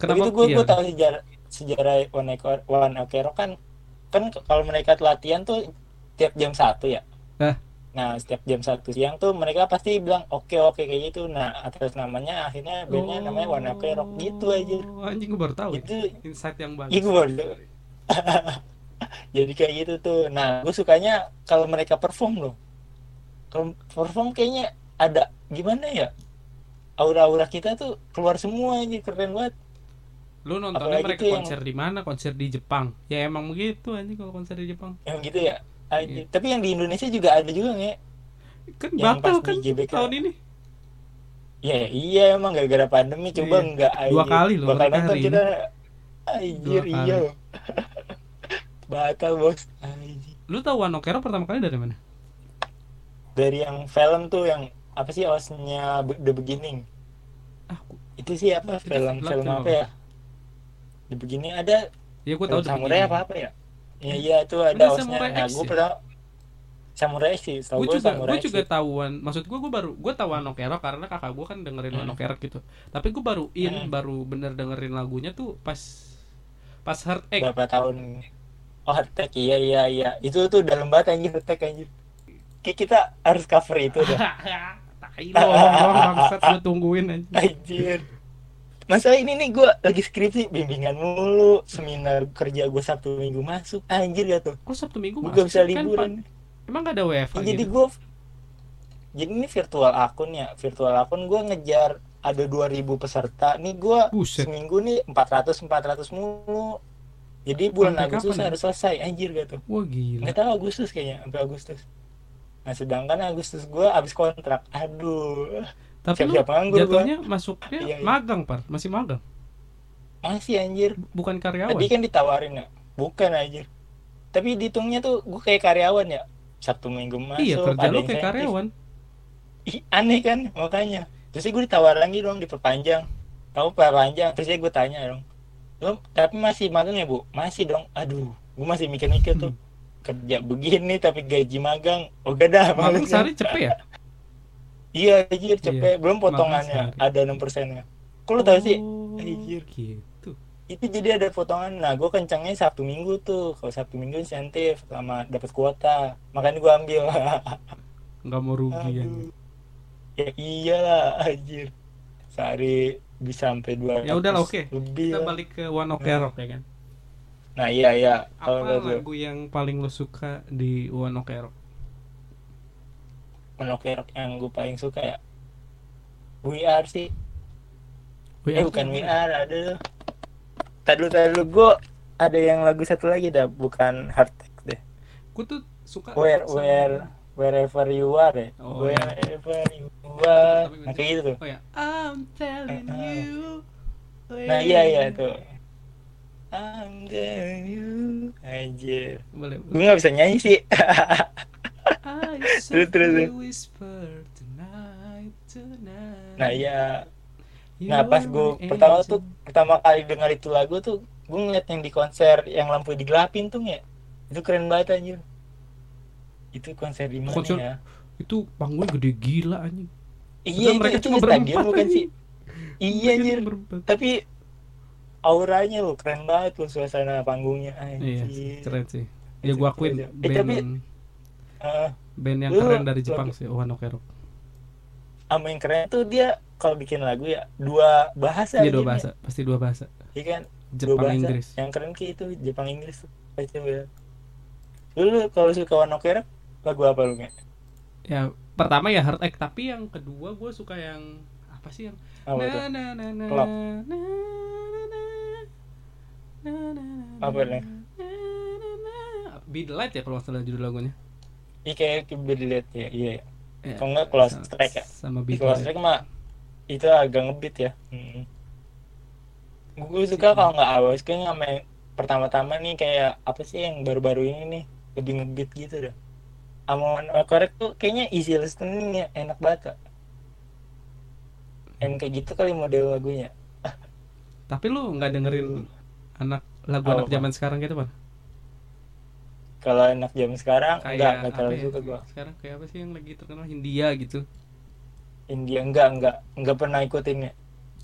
Kenapa? Begitu gue iya, gue tahu sejarah sejarah One Ok One Ok Rock kan kan kalau mereka latihan tuh tiap jam satu ya. Eh. Nah setiap jam satu siang tuh mereka pasti bilang oke oke kayak gitu. Nah atas namanya akhirnya bandnya namanya One Ok Rock gitu aja. Oh, Anjing gue baru tahu. Itu Insight yang bagus. Iya gue baru. Jadi kayak gitu tuh. Nah gue sukanya kalau mereka perform loh. Kalau perform kayaknya ada gimana ya? Aura-aura kita tuh keluar semua aja keren banget. Lu nontonnya Apalagi mereka tuh yang- konser di mana? Konser di Jepang. Ya emang begitu anjing kalau konser di Jepang. Yang gitu ya. Aja. Iya. Tapi yang di Indonesia juga ada juga nggak? Kan Yang batal kan di GBK. tahun ini. Ya iya emang gara-gara pandemi coba Iya. enggak. Dua kali loh Bakal nonton hari kita. Anjir iya. Batal bos. Anjir. Lu tahu One Ok Rock pertama kali dari mana? Dari yang film tuh yang apa sih osnya The Beginning. Ah, Itu sih apa film film film apa? apa ya? The Beginning ada ya gue film tahu samurai Beginning. apa apa ya? Iya iya itu ada Ada. Samurai Nah, gue ya? pernah Samurai sih, gue juga Samurai gue juga X. tahu One maksud gue gue baru gue tahu Rock karena kakak gue kan dengerin Hmm. Ok Rock gitu tapi gue baru in Hmm. baru bener dengerin lagunya tuh pas pas Heart Egg berapa tahun oh Heartache iya iya iya itu tuh dalam banget anjir Heartache anjir Kayak kita harus cover itu dah tai lo bangsat gue tungguin aja anjir masalah ini nih gue lagi skripsi bimbingan mulu seminar kerja gue sabtu minggu masuk anjir gak tuh? Kok Sabtu Minggu masuk gak bisa kan, liburan. Pak? emang gak ada WFH Ya, jadi gitu? gue jadi ini virtual akun ya virtual akun gue ngejar ada 2000 peserta. Nih gue seminggu nih 400 400 mulu. Jadi bulan Sampai Agustus kapan ya? harus selesai anjir gak tuh? Wah gila. Nggak tahu Agustus kayaknya sampai Agustus. Nah sedangkan Agustus gue habis kontrak. Aduh tapi lu siap-siap nganggur gua. jatuhnya masuknya Iya, iya. magang par? Masih magang? Masih anjir. Bukan karyawan? Tadi kan ditawarin ya bukan anjir. Tapi dihitungnya tuh gue kayak karyawan ya Sabtu Minggu masuk iya kerja lu kayak karyawan. Ih, aneh kan makanya. Terus gue ditawar lagi dong diperpanjang. Kamu perpanjang terus gue tanya dong. Lo tapi masih magang ya bu? Masih dong. Aduh gue masih mikir-mikir tuh. Kerja begini tapi gaji magang. Oh gak dah magang. sehari cepet ya iya anjir cepet belum potongannya ada enam persennya. Kok lo tau sih? Oh, Anjir. gitu. Itu jadi ada potongan. Nah gue kencangnya sabtu minggu tuh. Kalau sabtu minggu insentif sama dapat kuota. Makanya gue ambil. Nggak mau rugi ya Aduh. ya iyalah anjir. Sehari bisa sampai dua Ya udahlah, oke. lebih kita lah. balik ke One Ok Nah. Rock ya kan? Nah iya iya. Apa lagu yang paling lo suka di One Ok Rock Monokerok yang gue paling suka ya. We Are sih. Wih, eh bukan We Are ada tadi dulu tadi dulu. Gue ada yang lagu satu lagi dah bukan Attack deh. Gue tuh suka Where Where Wherever You Are ya. Oh. Wherever You Are. Nah kayak gitu tuh. Oh ya, I'm telling Eh, eh. you. nah iya iya tuh. I'm telling you. Anjir. Boleh. gue nggak bisa nyanyi sih Terus, terus, nah iya. You Nah pas gue pertama tuh pertama kali dengar itu lagu tuh gue ngeliat yang di konser yang lampu digelapin tuh ya itu keren banget anjir. Itu konser di mana Konser- ya? itu panggungnya gede gila anjing. iya mereka itu, itu cuma stadion berempat bukan sih? iya Mereka anjir. tapi auranya lo keren banget lo suasana panggungnya Iya, anjir. keren sih. Ya gua akuin Eh, tapi- Band yang keren dari Jepang sih, One Ok Rock. sama yang keren tuh dia kalau bikin lagu ya dua bahasa Iya dua bahasa, pasti dua bahasa. iya kan dua Jepang bahasa Inggris. yang keren kayak itu Jepang Inggris tuh ya lu, lu kalau suka One Ok Rock lagu apa lu nggak Ya pertama ya Heart Ache, tapi yang kedua gue suka yang apa sih yang apa na na na na na na na na na Apa nih? Be the Light ya kalau nggak salah judul lagunya. Iya kayak Keep Dilihat ya iya ya. Ya, Kalau nggak Close sama- Strike ya Sama Close Light. Strike mah itu agak ngebeat ya hmm. gue suka kalau nggak awal kayak sama yang pertama-tama nih kayak apa sih yang baru-baru ini nih lebih ngebeat gitu dah Ok Correct tuh kayaknya easy listening ya enak banget Kak. yang kayak gitu kali model lagunya Tapi lu nggak dengerin anak lagu Apa, anak zaman sekarang gitu, Pak? Kalau enak jam sekarang enggak Kayak enggak apa terlalu ya? suka gua Sekarang kayak apa sih yang lagi terkenal Hindia gitu. India enggak enggak enggak pernah ikutinnya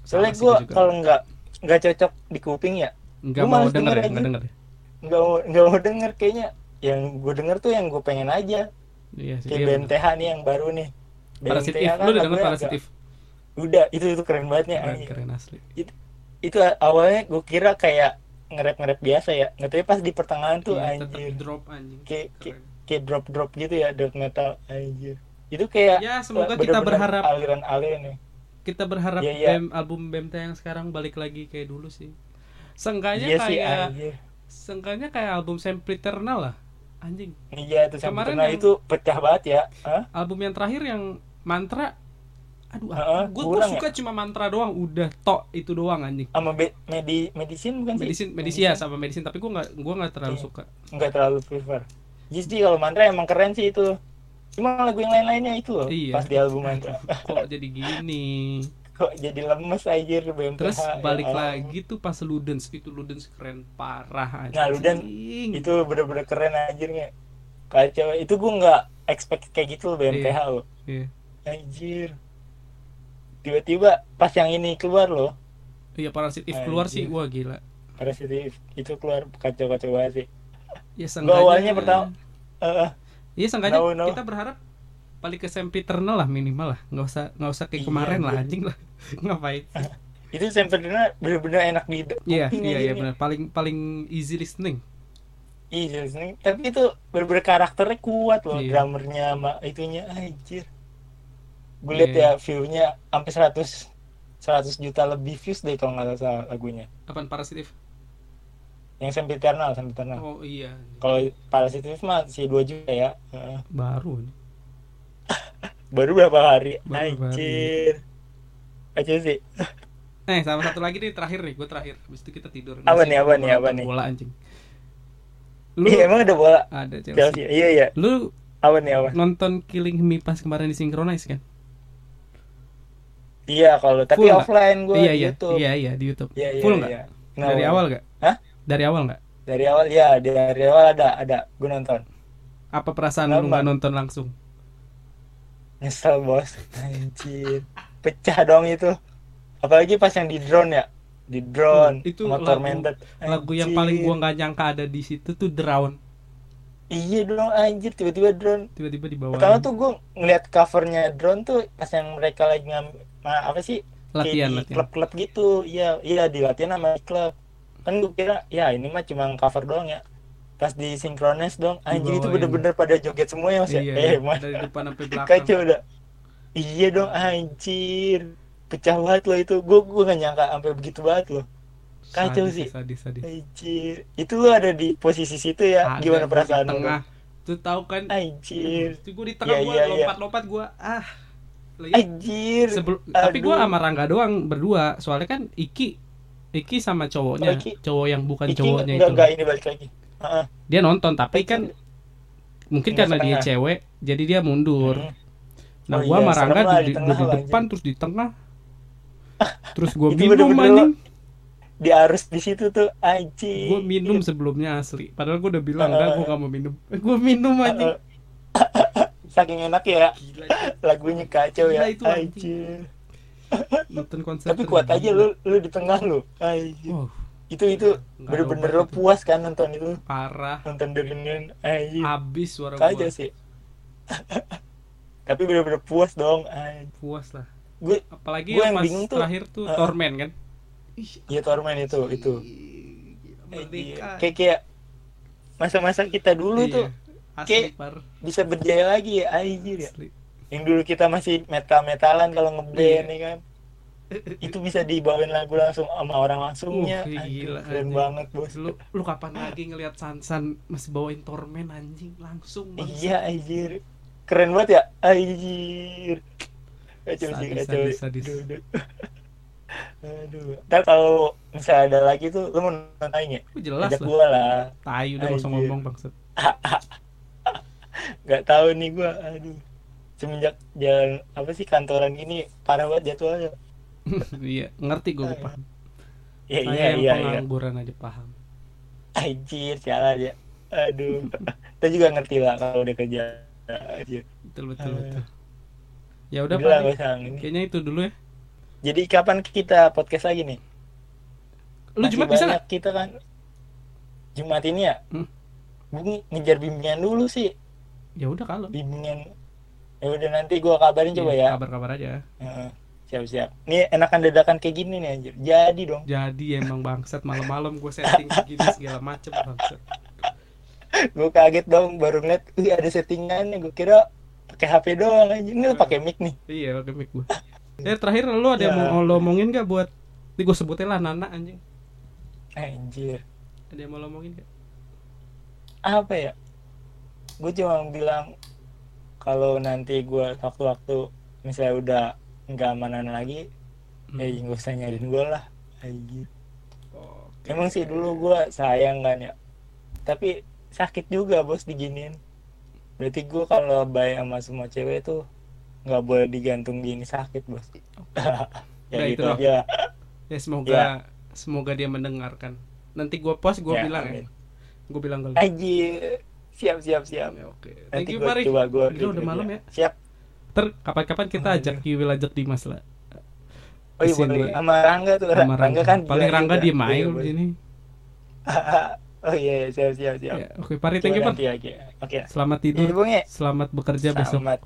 Sama soalnya juga. kalau enggak enggak cocok di kuping ya nggak gua mau denger denger ya, aja. nggak denger. ya? enggak mau enggak mau denger kayaknya yang gue denger tuh yang gue pengen aja Iya sih. kayak iya bener. BMTH nih yang baru nih Parasitif, kan lu udah denger agak- Parasitif? udah itu itu keren banget ya Keren, keren asli. itu awalnya gue kira kayak nge-rap nge-rap biasa ya nggak tahu pas di pertengahan tuh Iya, tetep anjir drop anjing. Kayak- kayak- kayak drop drop gitu ya death metal anjir itu kayak Ya, semoga kita bener-bener berharap aliran-aliran nih kita berharap Iya, iya. BM album BMT yang sekarang balik lagi kayak dulu sih. Seenggaknya iya sih kayak anjir seenggaknya kayak album Sempiternal lah. Anjing. iya itu yang- itu pecah banget ya Hah? Album yang terakhir yang mantra aduh Heeh, gue kurang suka cuma mantra doang udah tok itu doang anjing. Sama be- medi medicine bukan sih? Medisin medisia sama medisin tapi gue nggak gue nggak terlalu Iya. suka. Nggak terlalu prefer. Jadi kalau mantra emang keren sih itu. Cuma lagu yang lain-lainnya itu loh Iya. pas di album mantra. Kok jadi gini? Kok jadi lemes aja BMTH terus ya balik Allah. lagi tuh pas Ludens itu Ludens keren parah anjing. Nah, Ludens itu bener-bener keren anjirnya kacau. Itu gue nggak expect kayak gitu loh BMTH loh. iya. Anjir tiba-tiba pas yang ini keluar loh. Iya parasit if keluar sih. Wah gila. Parasitif itu keluar kacau-kacau banget sih. Ya Gua awalnya pertama eh, iya seenggaknya No, no. kita berharap balik ke Sempiternal lah minimal lah. Nggak usah nggak usah kayak Iya, kemarin lah iya. anjing lah. Ngapain? Itu Sempurna bener-bener enak di iya iya iya anjirnya. benar paling paling easy listening. Iya, listening. tapi itu bener-bener karakternya kuat loh, Iya. drummernya sama itunya. Anjir. Gue liat Iya. ya view-nya sampai 100 100 juta lebih views deh kalau nggak salah lagunya. apaan parasitif Yang Sempiternal, Sempiternal. oh iya Kalau Parasitif mah si 2 juta ya. Heeh. baru Baru berapa hari? Baru berapa hari. anjir. Kacau sih. Eh, sama satu lagi nih terakhir nih, gue terakhir. Habis itu kita tidur. Apa nih, apa nih, apa nih? Bola anjing. Lu Iya, emang ada bola ada Chelsea. Chelsea. Iya, iya. Lu Apa nih, apa? nonton Killing Me pas kemarin di Synchronize kan? Iya, kalau tapi Full offline gue iya di iya, YouTube. iya iya di YouTube. Iya, iya, Full nggak? iya. Dari awal nggak? Hah? Dari awal nggak? Dari awal ya, dari awal ada ada gue nonton. Apa perasaan lu nggak nonton langsung? Nyesel bos Anjir Pecah dong itu Apalagi pas yang di drone ya Di drone Hmm, itu sama lagu- Lagu yang paling gua nggak nyangka ada di situ tuh Drown. Iya dong anjir Tiba-tiba drone Tiba-tiba di bawah. Pertama tuh gue ngeliat covernya drone tuh Pas yang mereka lagi ngam nah, Apa sih latihan Kayak di klub-klub gitu Iya Iya di latihan sama di klub Kan gue kira Ya ini mah cuma cover doang ya Pas di synchronize dong Anjir itu bener-bener pada joget semua ya mas ya Iya, Eh iya, mas dari depan sampai belakang. kacau udah iya dong anjir pecah banget loh itu gue gue gak nyangka sampai begitu banget loh kacau Sadis, sih. Sadis, sadis. anjir itu lo ada di posisi situ ya Ada gimana perasaan lo tengah. Tuh tahu kan? anjir Itu gua di tengah Iya, gua iya, iya. lompat-lompat gua. Ah. Anjir Sebelum tapi gua Aduh. sama Rangga doang berdua. Soalnya kan Iki Iki sama cowoknya, Oh, Iki. cowok yang bukan Iki cowoknya itu. ini balik lagi Heeh. Dia nonton tapi Iki- kan mungkin Nggak karena dia setengah. cewek jadi dia mundur. Hmm. Nah, Oh gua iya, sama Rangga di di, di depan terus di tengah. Terus gua minum anjing. di arus di situ tuh anjir Gua minum sebelumnya asli. Padahal gua udah bilang enggak gua gak mau minum. Gua minum anjing. Heeh. saking enak ya. Gila. lagunya kacau Gila ya itu, anjir Nonton konser. tapi kuat aja lu lu di tengah lu. Anjir Wow, itu itu bener-bener lo itu. puas kan nonton itu. Parah. nonton dengan anjir Habis suara kacau gua. sih. Tapi bener-bener puas dong. Anjir Puas lah. gue Apalagi Gua yang pas bingung tuh, terakhir tuh uh, Torment kan. ya Torment itu itu. Kayak kayak masa-masa kita dulu Iya. tuh Asli kayak- par. bisa berjaya lagi ya anjir ya Asli. yang dulu kita masih metal-metalan kalau ngeband Iya. ya kan itu bisa dibawain lagu langsung sama orang langsungnya Uh, Anjir, gila, keren anjing. banget bos Lu lu kapan lagi ngelihat Sansan masih bawain Torment anjing langsung bangsat. iya anjir keren banget ya anjir kacau sih Sadis, kacau sadis, sadis. Aduh, aduh. aduh ntar kalau misalnya ada lagi tuh lu mau nonton ya jelas ajak lah. gua lah Tai udah langsung ngomong bangsat. nggak tahu nih gua aduh. Semenjak jalan apa sih kantoran ini parah banget jadwalnya. Iya ngerti gue paham. Ya iya yang iya iya. pengangguran aja paham. Anjir sialan aja aduh. Kita juga ngerti lah kalau udah kerja aja. Betul betul Eh. betul ya udah Pak kayaknya itu dulu ya. Jadi kapan kita podcast lagi nih? Lu Masih Jumat bisa nggak? kita kan. Jumat ini ya? Hmm. Gua ngejar bimbingan dulu sih ya udah kalau bimbingan ya udah nanti gua kabarin coba ya. kabar kabar aja siap-siap. Nih enakan dadakan kayak gini nih anjir. Jadi dong. Jadi emang bangsat malam-malam gue setting gini segala macem bangsat. Gue kaget dong baru ngeliat wih ada settingannya gue kira pakai HP doang aja ini lu pakai mic nih. Iya pakai mic gue eh terakhir lu ada yang Ya. mau lo omongin gak buat ini gue sebutin lah Nana anjing. Anjir. Ada yang mau lo omongin gak apa ya gue cuma bilang kalau nanti gue waktu-waktu misalnya udah nggak amanan lagi Hmm. ya nggak usah nyariin gue lah anjir Oke. emang sih dulu gue sayang kan ya. Tapi sakit juga bos diginiin. Berarti gue kalau baik sama semua cewek tuh nggak boleh digantung gini sakit bos. Ya Udah, gitu itu aja. Ya semoga Ya. semoga dia mendengarkan. Nanti gue post gue Ya, bilang amin. ya gue bilang Anjir, siap siap siap. Ya, oke thank Nanti you gua Mari coba gua Gila, udah malam ya Siap. ter kapan-kapan kita ajak Kiwil ajak Dimas lah Oh iya boleh. Sama Rangga tuh. sama Rangga, Rangga kan. paling Rangga Iya, di boleh. sini oh iya, iya, siap siap siap. ya, oke Pari Coba thank you aja. Oke. selamat Iya, tidur Bung ya. selamat bekerja besok Selamat.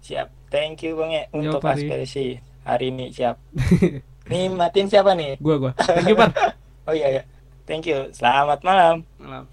Siap. Thank you Bang ya untuk Pari. aspirasi hari ini siap. nih matiin siapa nih? gua gua thank you Par Oh iya ya. Thank you. Selamat malam. malam